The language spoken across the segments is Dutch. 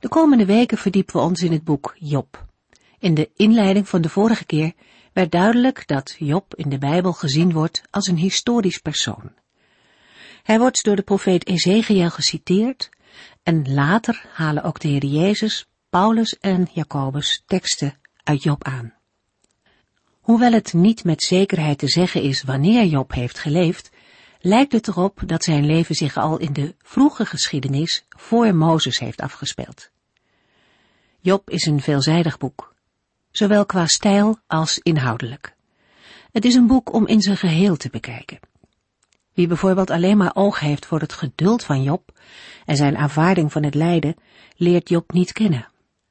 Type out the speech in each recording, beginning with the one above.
De komende weken verdiepen we ons in het boek Job. In de inleiding van de vorige keer werd duidelijk dat Job in de Bijbel gezien wordt als een historisch persoon. Hij wordt door de profeet Ezekiel geciteerd en later halen ook de Heer Jezus, Paulus en Jacobus teksten uit Job aan. Hoewel het niet met zekerheid te zeggen is wanneer Job heeft geleefd, lijkt het erop dat zijn leven zich al in de vroege geschiedenis voor Mozes heeft afgespeeld. Job is een veelzijdig boek, zowel qua stijl als inhoudelijk. Het is een boek om in zijn geheel te bekijken. Wie bijvoorbeeld alleen maar oog heeft voor het geduld van Job en zijn aanvaarding van het lijden, leert Job niet kennen.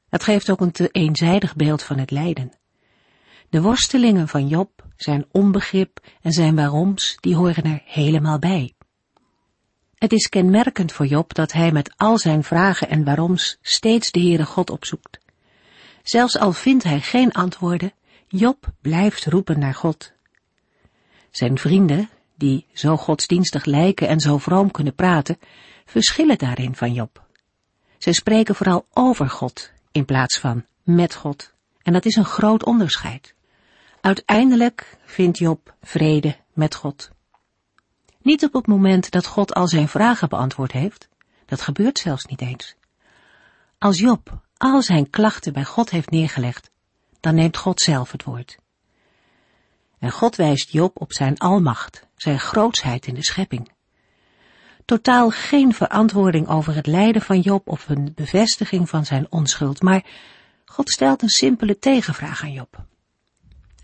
Het geeft ook een te eenzijdig beeld van het lijden. De worstelingen van Job, zijn onbegrip en zijn waaroms, die horen er helemaal bij. Het is kenmerkend voor Job dat hij met al zijn vragen en waaroms steeds de Heere God opzoekt. Zelfs al vindt hij geen antwoorden, Job blijft roepen naar God. Zijn vrienden, die zo godsdienstig lijken en zo vroom kunnen praten, verschillen daarin van Job. Zij spreken vooral over God in plaats van met God. En dat is een groot onderscheid. Uiteindelijk vindt Job vrede met God. Niet op het moment dat God al zijn vragen beantwoord heeft. Dat gebeurt zelfs niet eens. Als Job al zijn klachten bij God heeft neergelegd, dan neemt God zelf het woord. En God wijst Job op zijn almacht, zijn grootsheid in de schepping. Totaal geen verantwoording over het lijden van Job of een bevestiging van zijn onschuld, maar God stelt een simpele tegenvraag aan Job.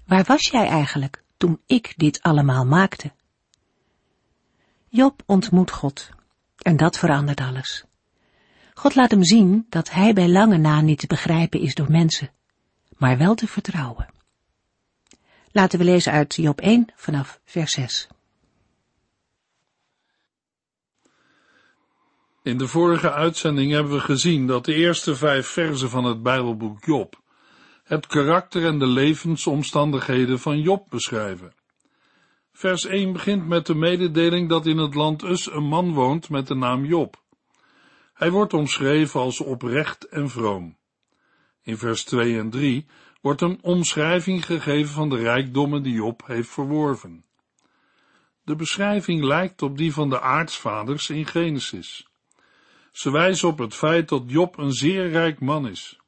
Waar was jij eigenlijk toen ik dit allemaal maakte? Job ontmoet God en dat verandert alles. God laat hem zien dat hij bij lange na niet te begrijpen is door mensen, maar wel te vertrouwen. Laten we lezen uit Job 1 vanaf vers 6. In de vorige uitzending hebben we gezien dat de eerste vijf verzen van het Bijbelboek Job het karakter en de levensomstandigheden van Job beschrijven. Vers 1 begint met de mededeling dat in het land Us een man woont met de naam Job. Hij wordt omschreven als oprecht en vroom. In vers 2 en 3 wordt een omschrijving gegeven van de rijkdommen die Job heeft verworven. De beschrijving lijkt op die van de aartsvaders in Genesis. Ze wijzen op het feit dat Job een zeer rijk man is.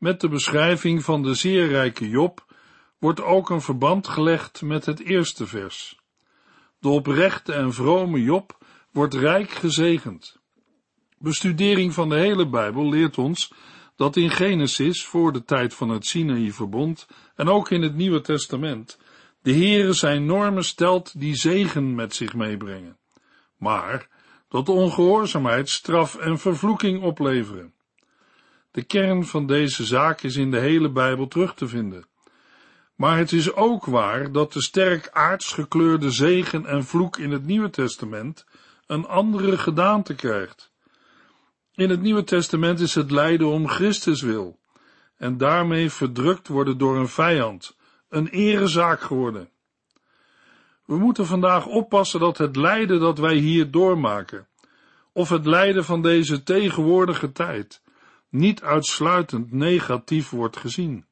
Met de beschrijving van de zeer rijke Job wordt ook een verband gelegd met het eerste vers. De oprechte en vrome Job wordt rijk gezegend. Bestudering van de hele Bijbel leert ons dat in Genesis, voor de tijd van het Sinaï-verbond en ook in het Nieuwe Testament, de Heere zijn normen stelt die zegen met zich meebrengen. Maar dat ongehoorzaamheid straf en vervloeking opleveren. De kern van deze zaak is in de hele Bijbel terug te vinden. Maar het is ook waar dat de sterk aards gekleurde zegen en vloek in het Nieuwe Testament een andere gedaante krijgt. In het Nieuwe Testament is het lijden om Christus wil en daarmee verdrukt worden door een vijand, een erezaak geworden. We moeten vandaag oppassen dat het lijden dat wij hier doormaken, of het lijden van deze tegenwoordige tijd, niet uitsluitend negatief wordt gezien.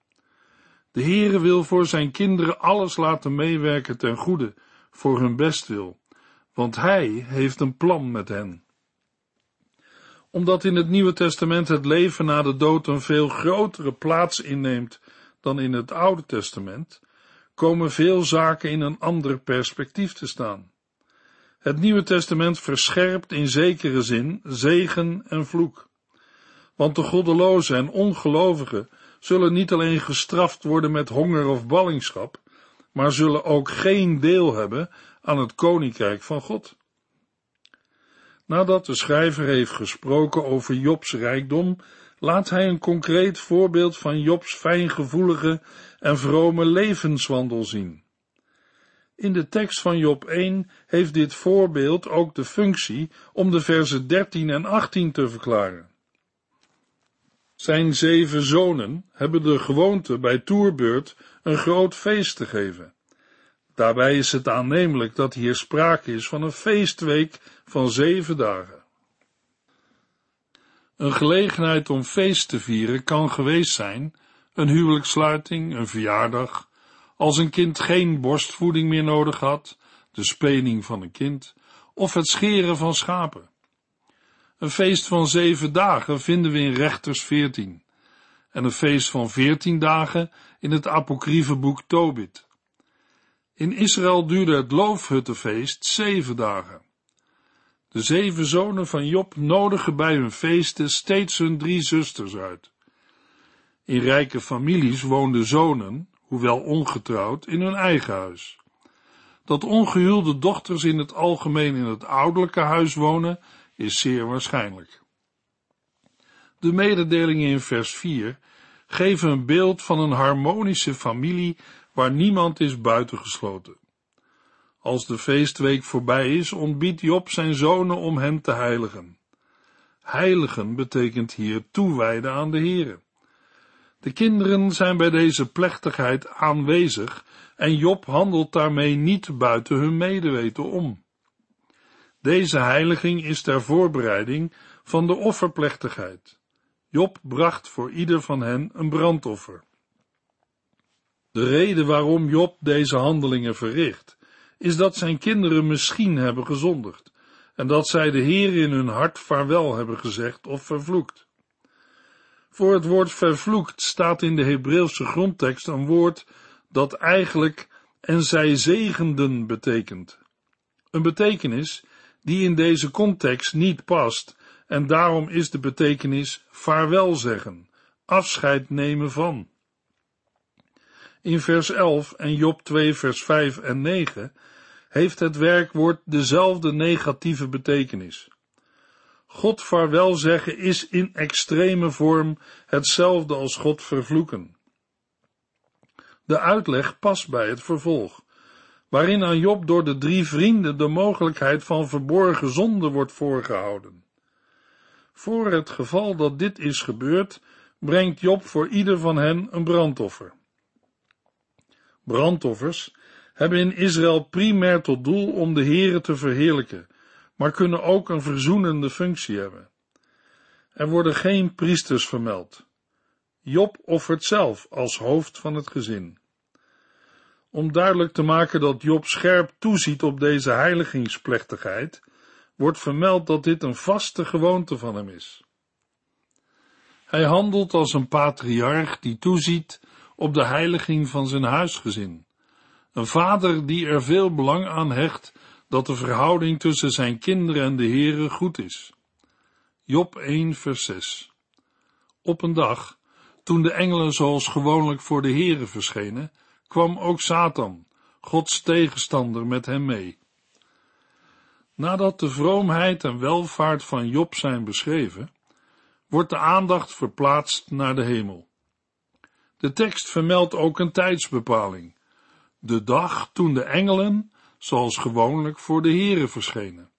De Heere wil voor zijn kinderen alles laten meewerken ten goede, voor hun bestwil, want Hij heeft een plan met hen. Omdat in het Nieuwe Testament het leven na de dood een veel grotere plaats inneemt dan in het Oude Testament, komen veel zaken in een ander perspectief te staan. Het Nieuwe Testament verscherpt in zekere zin zegen en vloek. Want de goddelozen en ongelovigen zullen niet alleen gestraft worden met honger of ballingschap, maar zullen ook geen deel hebben aan het koninkrijk van God. Nadat de schrijver heeft gesproken over Jobs rijkdom, laat hij een concreet voorbeeld van Jobs fijngevoelige en vrome levenswandel zien. In de tekst van Job 1 heeft dit voorbeeld ook de functie om de versen 13 en 18 te verklaren. Zijn zeven zonen hebben de gewoonte bij toerbeurt een groot feest te geven. Daarbij is het aannemelijk dat hier sprake is van een feestweek van zeven dagen. Een gelegenheid om feest te vieren kan geweest zijn een huwelijkssluiting, een verjaardag, als een kind geen borstvoeding meer nodig had, de spening van een kind, of het scheren van schapen. Een feest van zeven dagen vinden we in Rechters 14 en een feest van veertien dagen in het apocryfe boek Tobit. In Israël duurde het loofhuttenfeest zeven dagen. De zeven zonen van Job nodigen bij hun feesten steeds hun drie zusters uit. In rijke families woonden zonen, hoewel ongetrouwd, in hun eigen huis. Dat ongehuwde dochters in het algemeen in het ouderlijke huis wonen, is zeer waarschijnlijk. De mededelingen in vers 4 geven een beeld van een harmonische familie waar niemand is buitengesloten. Als de feestweek voorbij is, ontbiedt Job zijn zonen om hen te heiligen. Heiligen betekent hier toewijden aan de Here. De kinderen zijn bij deze plechtigheid aanwezig en Job handelt daarmee niet buiten hun medeweten om. Deze heiliging is ter voorbereiding van de offerplechtigheid. Job bracht voor ieder van hen een brandoffer. De reden waarom Job deze handelingen verricht, is dat zijn kinderen misschien hebben gezondigd en dat zij de Heer in hun hart vaarwel hebben gezegd of vervloekt. Voor het woord vervloekt staat in de Hebreeuwse grondtekst een woord dat eigenlijk en zij zegenden betekent. Een betekenis die in deze context niet past en daarom is de betekenis vaarwel zeggen, afscheid nemen van. In vers 11 en Job 2 vers 5 en 9 heeft het werkwoord dezelfde negatieve betekenis. God vaarwel zeggen is in extreme vorm hetzelfde als God vervloeken. De uitleg past bij het vervolg, waarin aan Job door de drie vrienden de mogelijkheid van verborgen zonde wordt voorgehouden. Voor het geval dat dit is gebeurd, brengt Job voor ieder van hen een brandoffer. Brandoffers hebben in Israël primair tot doel om de Here te verheerlijken, maar kunnen ook een verzoenende functie hebben. Er worden geen priesters vermeld. Job offert zelf als hoofd van het gezin. Om duidelijk te maken dat Job scherp toeziet op deze heiligingsplechtigheid, wordt vermeld dat dit een vaste gewoonte van hem is. Hij handelt als een patriarch die toeziet op de heiliging van zijn huisgezin. Een vader die er veel belang aan hecht dat de verhouding tussen zijn kinderen en de Heere goed is. Job 1 vers 6 Op een dag, toen de engelen zoals gewoonlijk voor de Heere verschenen, kwam ook Satan, Gods tegenstander, met hem mee. Nadat de vroomheid en welvaart van Job zijn beschreven, wordt de aandacht verplaatst naar de hemel. De tekst vermeldt ook een tijdsbepaling, de dag toen de engelen, zoals gewoonlijk, voor de Here verschenen.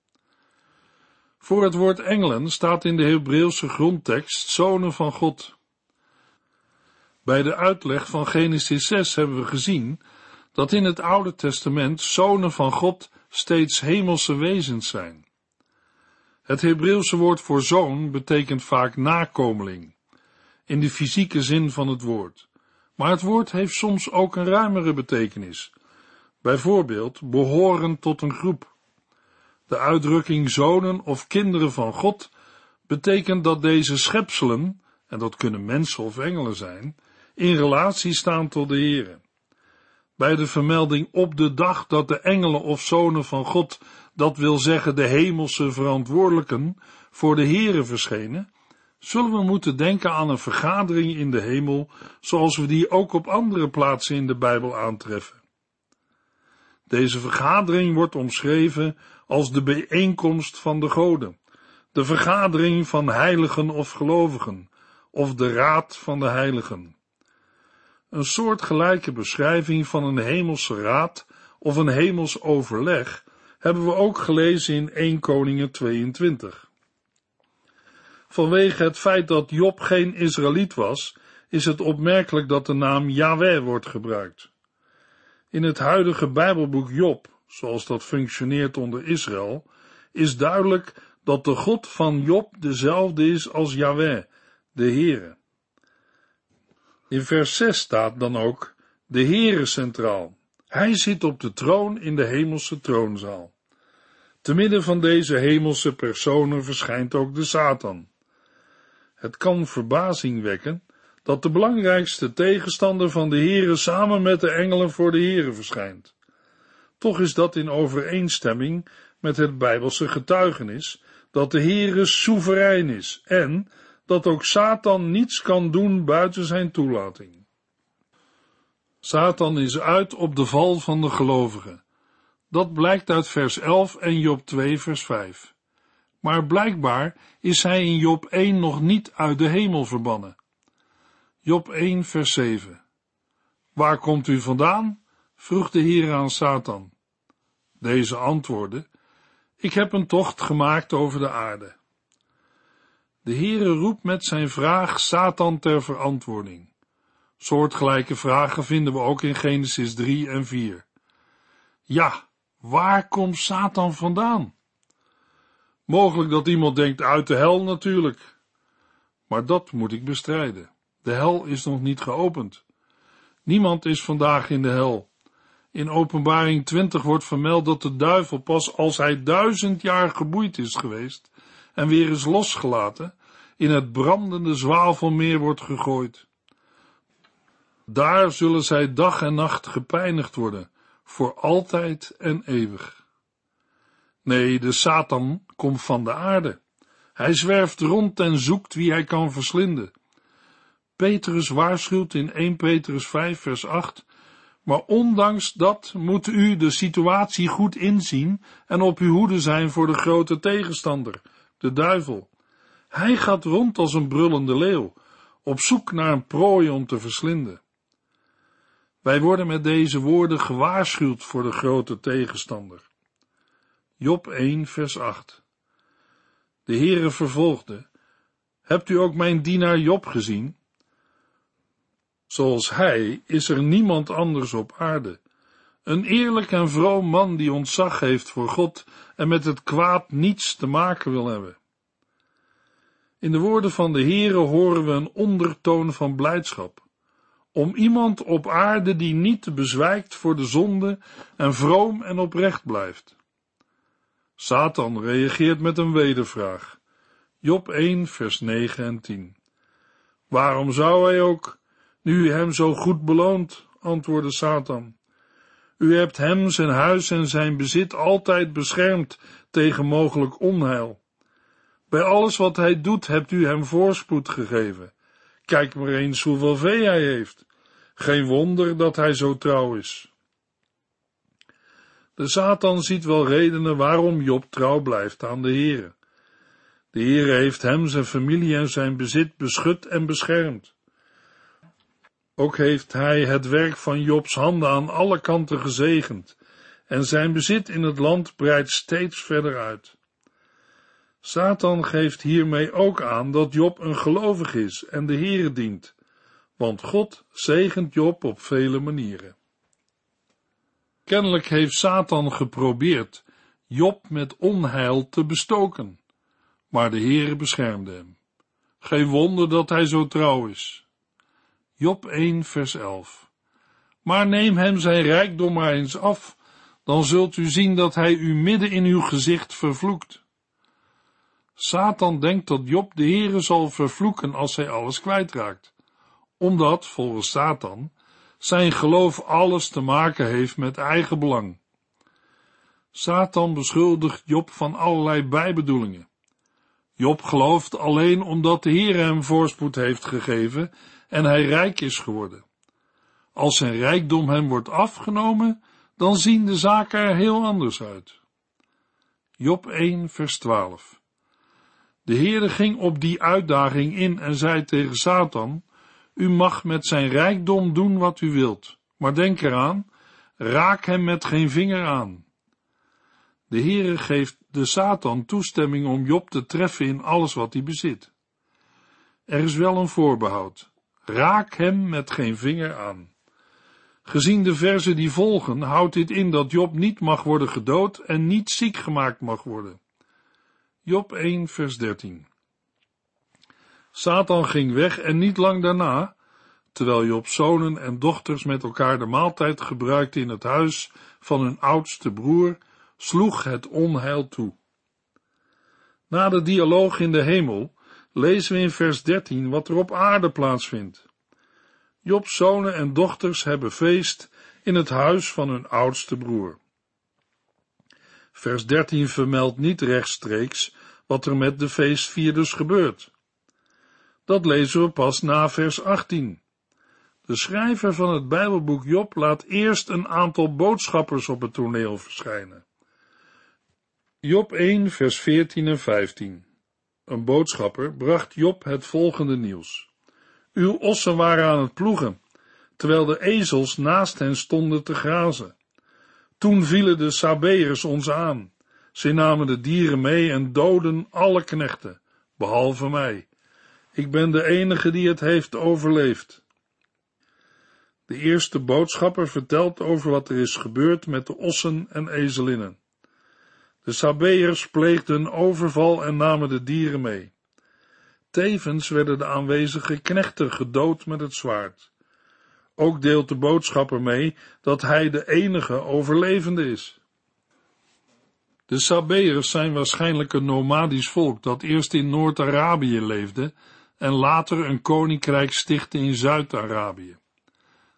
Voor het woord engelen staat in de Hebreeuwse grondtekst zonen van God. Bij de uitleg van Genesis 6 hebben we gezien dat in het Oude Testament zonen van God steeds hemelse wezens zijn. Het Hebreeuwse woord voor zoon betekent vaak nakomeling, in de fysieke zin van het woord. Maar het woord heeft soms ook een ruimere betekenis. Bijvoorbeeld behoren tot een groep. De uitdrukking zonen of kinderen van God betekent dat deze schepselen, en dat kunnen mensen of engelen zijn, in relatie staan tot de Here. Bij de vermelding op de dag dat de engelen of zonen van God, dat wil zeggen de hemelse verantwoordelijken, voor de Here verschenen, zullen we moeten denken aan een vergadering in de hemel, zoals we die ook op andere plaatsen in de Bijbel aantreffen. Deze vergadering wordt omschreven als de bijeenkomst van de goden, de vergadering van heiligen of gelovigen, of de raad van de heiligen. Een soortgelijke beschrijving van een hemelse raad of een hemels overleg hebben we ook gelezen in 1 Koningen 22. Vanwege het feit dat Job geen Israëliet was, is het opmerkelijk dat de naam Yahweh wordt gebruikt. In het huidige Bijbelboek Job, zoals dat functioneert onder Israël, is duidelijk dat de God van Job dezelfde is als Yahweh, de Heere. In vers 6 staat dan ook de Heere centraal. Hij zit op de troon in de hemelse troonzaal. Te midden van deze hemelse personen verschijnt ook de Satan. Het kan verbazing wekken dat de belangrijkste tegenstander van de Heere samen met de engelen voor de Heere verschijnt. Toch is dat in overeenstemming met het Bijbelse getuigenis dat de Heere soeverein is en dat ook Satan niets kan doen buiten zijn toelating. Satan is uit op de val van de gelovigen. Dat blijkt uit vers 11 en Job 2 vers 5. Maar blijkbaar is hij in Job 1 nog niet uit de hemel verbannen. Job 1 vers 7. Waar komt u vandaan? vroeg de Heer aan Satan. Deze antwoordde, ik heb een tocht gemaakt over de aarde. De Heere roept met zijn vraag Satan ter verantwoording. Soortgelijke vragen vinden we ook in Genesis 3 en 4. Ja, waar komt Satan vandaan? Mogelijk dat iemand denkt uit de hel natuurlijk. Maar dat moet ik bestrijden. De hel is nog niet geopend. Niemand is vandaag in de hel. In openbaring 20 wordt vermeld dat de duivel pas als hij duizend jaar geboeid is geweest en weer is losgelaten, in het brandende zwavelmeer wordt gegooid. Daar zullen zij dag en nacht gepijnigd worden, voor altijd en eeuwig. Nee, de Satan komt van de aarde. Hij zwerft rond en zoekt wie hij kan verslinden. Petrus waarschuwt in 1 Petrus 5 vers 8, maar ondanks dat moet u de situatie goed inzien en op uw hoede zijn voor de grote tegenstander, de duivel. Hij gaat rond als een brullende leeuw, op zoek naar een prooi om te verslinden. Wij worden met deze woorden gewaarschuwd voor de grote tegenstander. Job 1 vers 8 De Heere vervolgde, Hebt u ook mijn dienaar Job gezien? Zoals hij is er niemand anders op aarde. Een eerlijk en vroom man die ontzag heeft voor God en met het kwaad niets te maken wil hebben. In de woorden van de Heere horen we een ondertoon van blijdschap. Om iemand op aarde die niet bezwijkt voor de zonde en vroom en oprecht blijft. Satan reageert met een wedervraag. Job 1 vers 9 en 10. Waarom zou hij ook nu u hem zo goed beloont, antwoordde Satan. U hebt hem, zijn huis en zijn bezit altijd beschermd tegen mogelijk onheil. Bij alles wat hij doet hebt u hem voorspoed gegeven. Kijk maar eens hoeveel vee hij heeft. Geen wonder dat hij zo trouw is. De Satan ziet wel redenen waarom Job trouw blijft aan de Heere. De Heere heeft hem, zijn familie en zijn bezit beschut en beschermd. Ook heeft hij het werk van Jobs handen aan alle kanten gezegend, en zijn bezit in het land breidt steeds verder uit. Satan geeft hiermee ook aan dat Job een gelovig is en de Heere dient, want God zegent Job op vele manieren. Kennelijk heeft Satan geprobeerd Job met onheil te bestoken, maar de Heere beschermde hem. Geen wonder dat hij zo trouw is. Job 1, vers 11. Maar neem hem zijn rijkdom maar eens af, dan zult u zien dat hij u midden in uw gezicht vervloekt. Satan denkt dat Job de Heere zal vervloeken als hij alles kwijtraakt, omdat, volgens Satan, zijn geloof alles te maken heeft met eigen belang. Satan beschuldigt Job van allerlei bijbedoelingen. Job gelooft alleen omdat de Heer hem voorspoed heeft gegeven en hij rijk is geworden. Als zijn rijkdom hem wordt afgenomen, dan zien de zaken er heel anders uit. Job 1, vers 12. De Heere ging op die uitdaging in en zei tegen Satan, u mag met zijn rijkdom doen wat u wilt, maar denk eraan, raak hem met geen vinger aan. De Heere geeft de Satan toestemming om Job te treffen in alles wat hij bezit. Er is wel een voorbehoud. Raak hem met geen vinger aan. Gezien de verzen die volgen, houdt dit in dat Job niet mag worden gedood en niet ziek gemaakt mag worden. Job 1, vers 13. Satan ging weg en niet lang daarna, terwijl Job's zonen en dochters met elkaar de maaltijd gebruikten in het huis van hun oudste broer, sloeg het onheil toe. Na de dialoog in de hemel lezen we in vers 13 wat er op aarde plaatsvindt. Job's zonen en dochters hebben feest in het huis van hun oudste broer. Vers 13 vermeldt niet rechtstreeks wat er met de feestvierders gebeurt. Dat lezen we pas na vers 18. De schrijver van het Bijbelboek Job laat eerst een aantal boodschappers op het toneel verschijnen. Job 1, vers 14 en 15. Een boodschapper bracht Job het volgende nieuws. Uw ossen waren aan het ploegen, terwijl de ezels naast hen stonden te grazen. Toen vielen de Sabeërs ons aan. Zij namen de dieren mee en doden alle knechten, behalve mij. Ik ben de enige die het heeft overleefd. De eerste boodschapper vertelt over wat er is gebeurd met de ossen en ezelinnen. De Sabeërs pleegden een overval en namen de dieren mee. Tevens werden de aanwezige knechten gedood met het zwaard. Ook deelt de boodschapper mee dat hij de enige overlevende is. De Sabeërs zijn waarschijnlijk een nomadisch volk dat eerst in Noord-Arabië leefde en later een koninkrijk stichtte in Zuid-Arabië.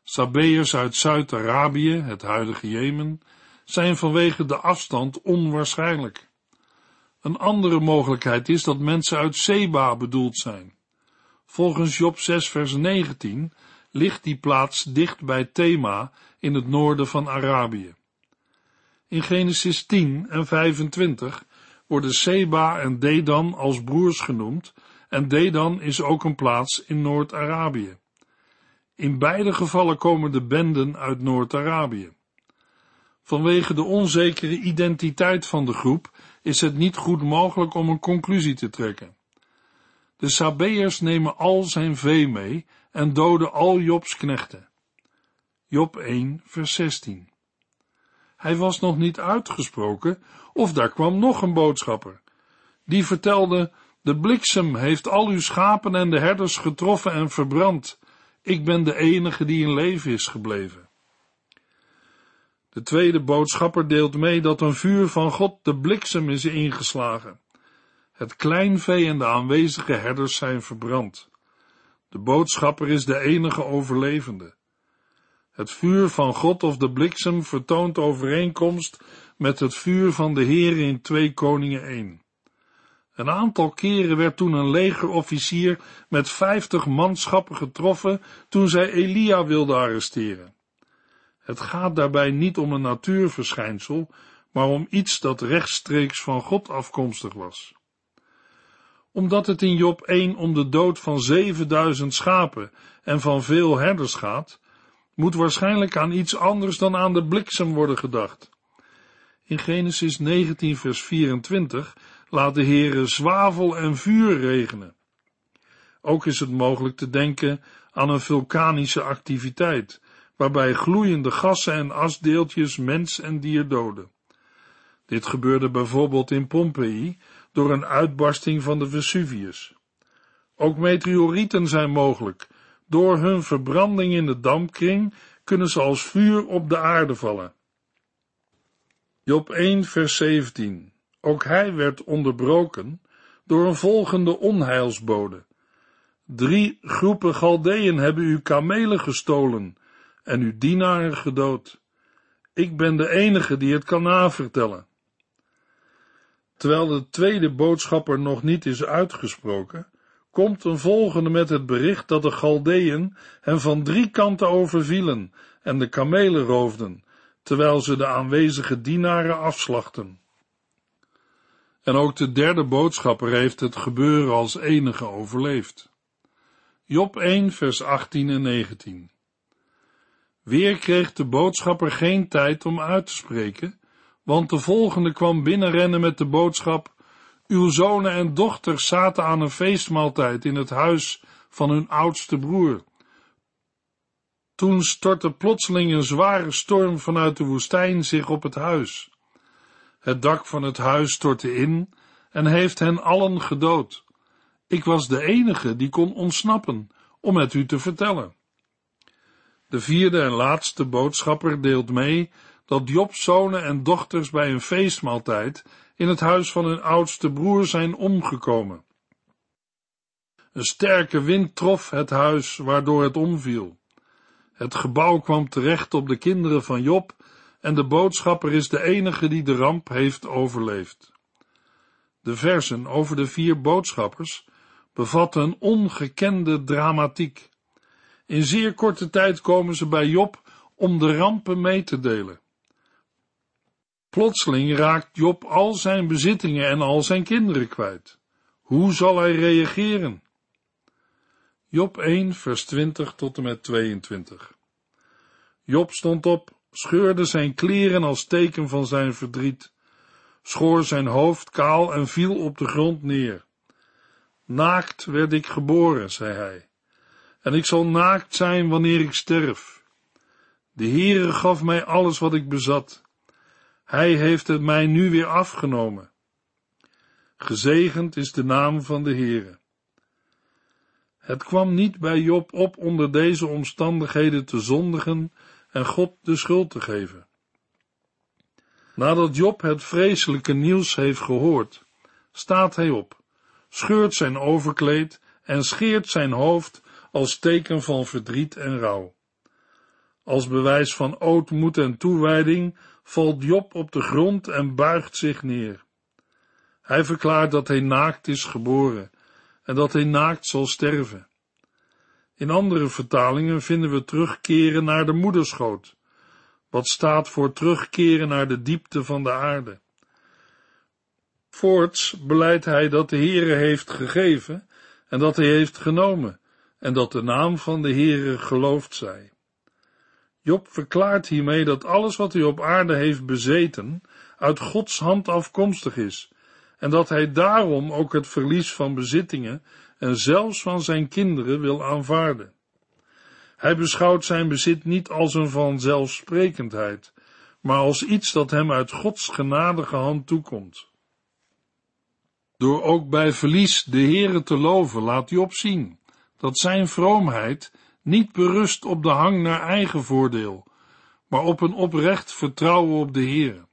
Sabeërs uit Zuid-Arabië, het huidige Jemen, zijn vanwege de afstand onwaarschijnlijk. Een andere mogelijkheid is dat mensen uit Seba bedoeld zijn. Volgens Job 6 vers 19 ligt die plaats dicht bij Thema in het noorden van Arabië. In Genesis 10 en 25 worden Seba en Dedan als broers genoemd en Dedan is ook een plaats in Noord-Arabië. In beide gevallen komen de benden uit Noord-Arabië. Vanwege de onzekere identiteit van de groep is het niet goed mogelijk om een conclusie te trekken. De Sabeërs nemen al zijn vee mee en doden al Jobs knechten. Job 1, vers 16. Hij was nog niet uitgesproken, of daar kwam nog een boodschapper. Die vertelde, de bliksem heeft al uw schapen en de herders getroffen en verbrand. Ik ben de enige die in leven is gebleven. De tweede boodschapper deelt mee dat een vuur van God de bliksem is ingeslagen. Het kleinvee en de aanwezige herders zijn verbrand. De boodschapper is de enige overlevende. Het vuur van God of de bliksem vertoont overeenkomst met het vuur van de Heer in 2 Koningen 1. Een aantal keren werd toen een legerofficier met vijftig manschappen getroffen toen zij Elia wilde arresteren. Het gaat daarbij niet om een natuurverschijnsel, maar om iets dat rechtstreeks van God afkomstig was. Omdat het in Job 1 om de dood van 7000 schapen en van veel herders gaat, moet waarschijnlijk aan iets anders dan aan de bliksem worden gedacht. In Genesis 19 vers 24 laat de Heere zwavel en vuur regenen. Ook is het mogelijk te denken aan een vulkanische activiteit, waarbij gloeiende gassen en asdeeltjes mens en dier doden. Dit gebeurde bijvoorbeeld in Pompeii door een uitbarsting van de Vesuvius. Ook meteorieten zijn mogelijk. Door hun verbranding in de dampkring kunnen ze als vuur op de aarde vallen. Job 1 vers 17 Ook hij werd onderbroken door een volgende onheilsbode. Drie groepen Galdeën hebben uw kamelen gestolen en uw dienaren gedood. Ik ben de enige die het kan navertellen. Terwijl de tweede boodschapper nog niet is uitgesproken, komt een volgende met het bericht dat de Galdeën hem van drie kanten overvielen en de kamelen roofden, terwijl ze de aanwezige dienaren afslachten. En ook de derde boodschapper heeft het gebeuren als enige overleefd. Job 1, vers 18 en 19. Weer kreeg de boodschapper geen tijd om uit te spreken, want de volgende kwam binnenrennen met de boodschap: Uw zonen en dochters zaten aan een feestmaaltijd in het huis van hun oudste broer. Toen stortte plotseling een zware storm vanuit de woestijn zich op het huis. Het dak van het huis stortte in en heeft hen allen gedood. Ik was de enige die kon ontsnappen, om het u te vertellen. De vierde en laatste boodschapper deelt mee dat Jobs zonen en dochters bij een feestmaaltijd in het huis van hun oudste broer zijn omgekomen. Een sterke wind trof het huis, waardoor het omviel. Het gebouw kwam terecht op de kinderen van Job en de boodschapper is de enige die de ramp heeft overleefd. De versen over de vier boodschappers bevatten een ongekende dramatiek. In zeer korte tijd komen ze bij Job om de rampen mee te delen. Plotseling raakt Job al zijn bezittingen en al zijn kinderen kwijt. Hoe zal hij reageren? Job 1, vers 20 tot en met 22. Job stond op, scheurde zijn kleren als teken van zijn verdriet, schoor zijn hoofd kaal en viel op de grond neer. Naakt werd ik geboren, zei hij, en ik zal naakt zijn wanneer ik sterf. De Heere gaf mij alles wat ik bezat. Hij heeft het mij nu weer afgenomen. Gezegend is de naam van de Heere. Het kwam niet bij Job op onder deze omstandigheden te zondigen en God de schuld te geven. Nadat Job het vreselijke nieuws heeft gehoord, staat hij op, scheurt zijn overkleed en scheert zijn hoofd als teken van verdriet en rouw. Als bewijs van ootmoed en toewijding valt Job op de grond en buigt zich neer. Hij verklaart dat hij naakt is geboren en dat hij naakt zal sterven. In andere vertalingen vinden we terugkeren naar de moederschoot, wat staat voor terugkeren naar de diepte van de aarde. Voorts beleidt hij dat de Heere heeft gegeven en dat hij heeft genomen, en dat de naam van de Heere geloofd zij. Job verklaart hiermee dat alles wat hij op aarde heeft bezeten, uit Gods hand afkomstig is, en dat hij daarom ook het verlies van bezittingen en zelfs van zijn kinderen wil aanvaarden. Hij beschouwt zijn bezit niet als een vanzelfsprekendheid, maar als iets dat hem uit Gods genadige hand toekomt. Door ook bij verlies de Heere te loven, laat Job zien dat zijn vroomheid niet berust op de hang naar eigen voordeel, maar op een oprecht vertrouwen op de Heere.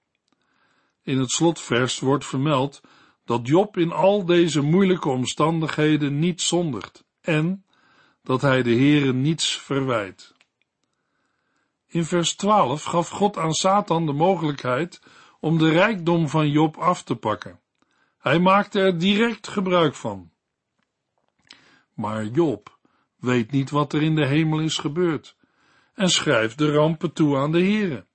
In het slotvers wordt vermeld dat Job in al deze moeilijke omstandigheden niet zondigt en dat hij de Heere niets verwijt. In vers 12 gaf God aan Satan de mogelijkheid om de rijkdom van Job af te pakken. Hij maakte er direct gebruik van. Maar Job weet niet wat er in de hemel is gebeurd en schrijft de rampen toe aan de Heere.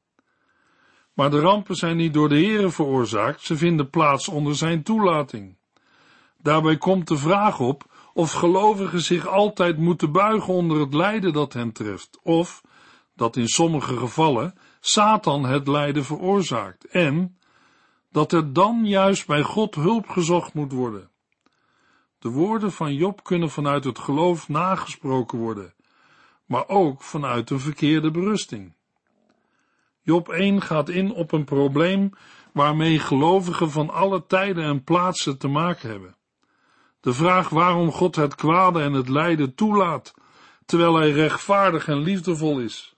Maar de rampen zijn niet door de Heere veroorzaakt, ze vinden plaats onder zijn toelating. Daarbij komt de vraag op of gelovigen zich altijd moeten buigen onder het lijden dat hen treft, of dat in sommige gevallen Satan het lijden veroorzaakt en dat er dan juist bij God hulp gezocht moet worden. De woorden van Job kunnen vanuit het geloof nagesproken worden, maar ook vanuit een verkeerde berusting. Job 1 gaat in op een probleem waarmee gelovigen van alle tijden en plaatsen te maken hebben. De vraag waarom God het kwade en het lijden toelaat, terwijl hij rechtvaardig en liefdevol is.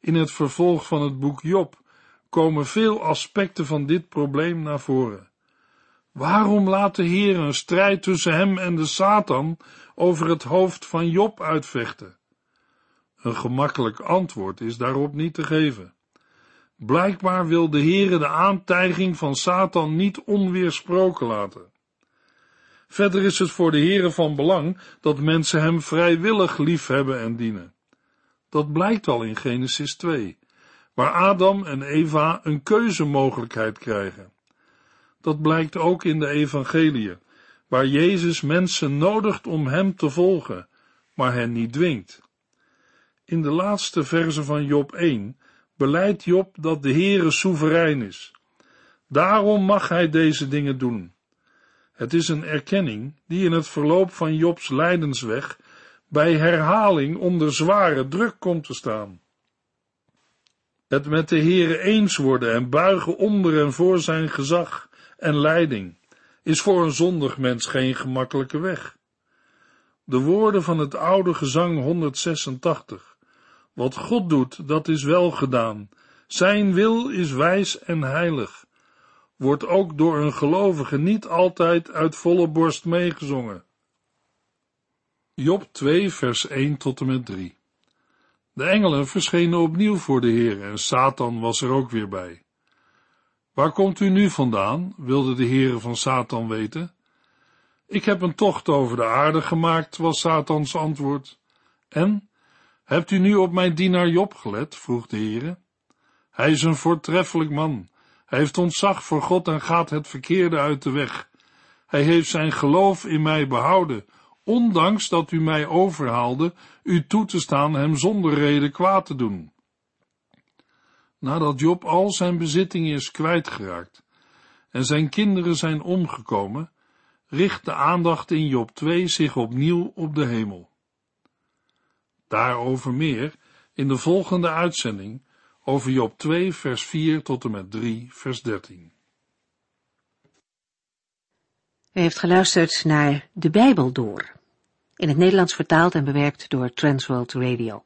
In het vervolg van het boek Job komen veel aspecten van dit probleem naar voren. Waarom laat de Heer een strijd tussen hem en de Satan over het hoofd van Job uitvechten? Een gemakkelijk antwoord is daarop niet te geven. Blijkbaar wil de Heere de aantijging van Satan niet onweersproken laten. Verder is het voor de Heere van belang dat mensen hem vrijwillig liefhebben en dienen. Dat blijkt al in Genesis 2, waar Adam en Eva een keuzemogelijkheid krijgen. Dat blijkt ook in de evangeliën, waar Jezus mensen nodigt om hem te volgen, maar hen niet dwingt. In de laatste verse van Job 1 beleidt Job dat de Heere soeverein is. Daarom mag hij deze dingen doen. Het is een erkenning die in het verloop van Jobs lijdensweg bij herhaling onder zware druk komt te staan. Het met de Heere eens worden en buigen onder en voor zijn gezag en leiding is voor een zondig mens geen gemakkelijke weg. De woorden van het oude gezang 186. Wat God doet, dat is wel gedaan. Zijn wil is wijs en heilig. Wordt ook door een gelovige niet altijd uit volle borst meegezongen. Job 2 vers 1 tot en met 3 De engelen verschenen opnieuw voor de Heer en Satan was er ook weer bij. Waar komt u nu vandaan? wilde de Heere van Satan weten. Ik heb een tocht over de aarde gemaakt, was Satans antwoord. En, hebt u nu op mijn dienaar Job gelet? vroeg de Heere. Hij is een voortreffelijk man. Hij heeft ontzag voor God en gaat het verkeerde uit de weg. Hij heeft zijn geloof in mij behouden, ondanks dat u mij overhaalde u toe te staan hem zonder reden kwaad te doen. Nadat Job al zijn bezittingen is kwijtgeraakt en zijn kinderen zijn omgekomen, richt de aandacht in Job 2 zich opnieuw op de hemel. Daarover meer in de volgende uitzending over Job 2 vers 4 tot en met 3 vers 13. U heeft geluisterd naar De Bijbel Door, in het Nederlands vertaald en bewerkt door Transworld Radio.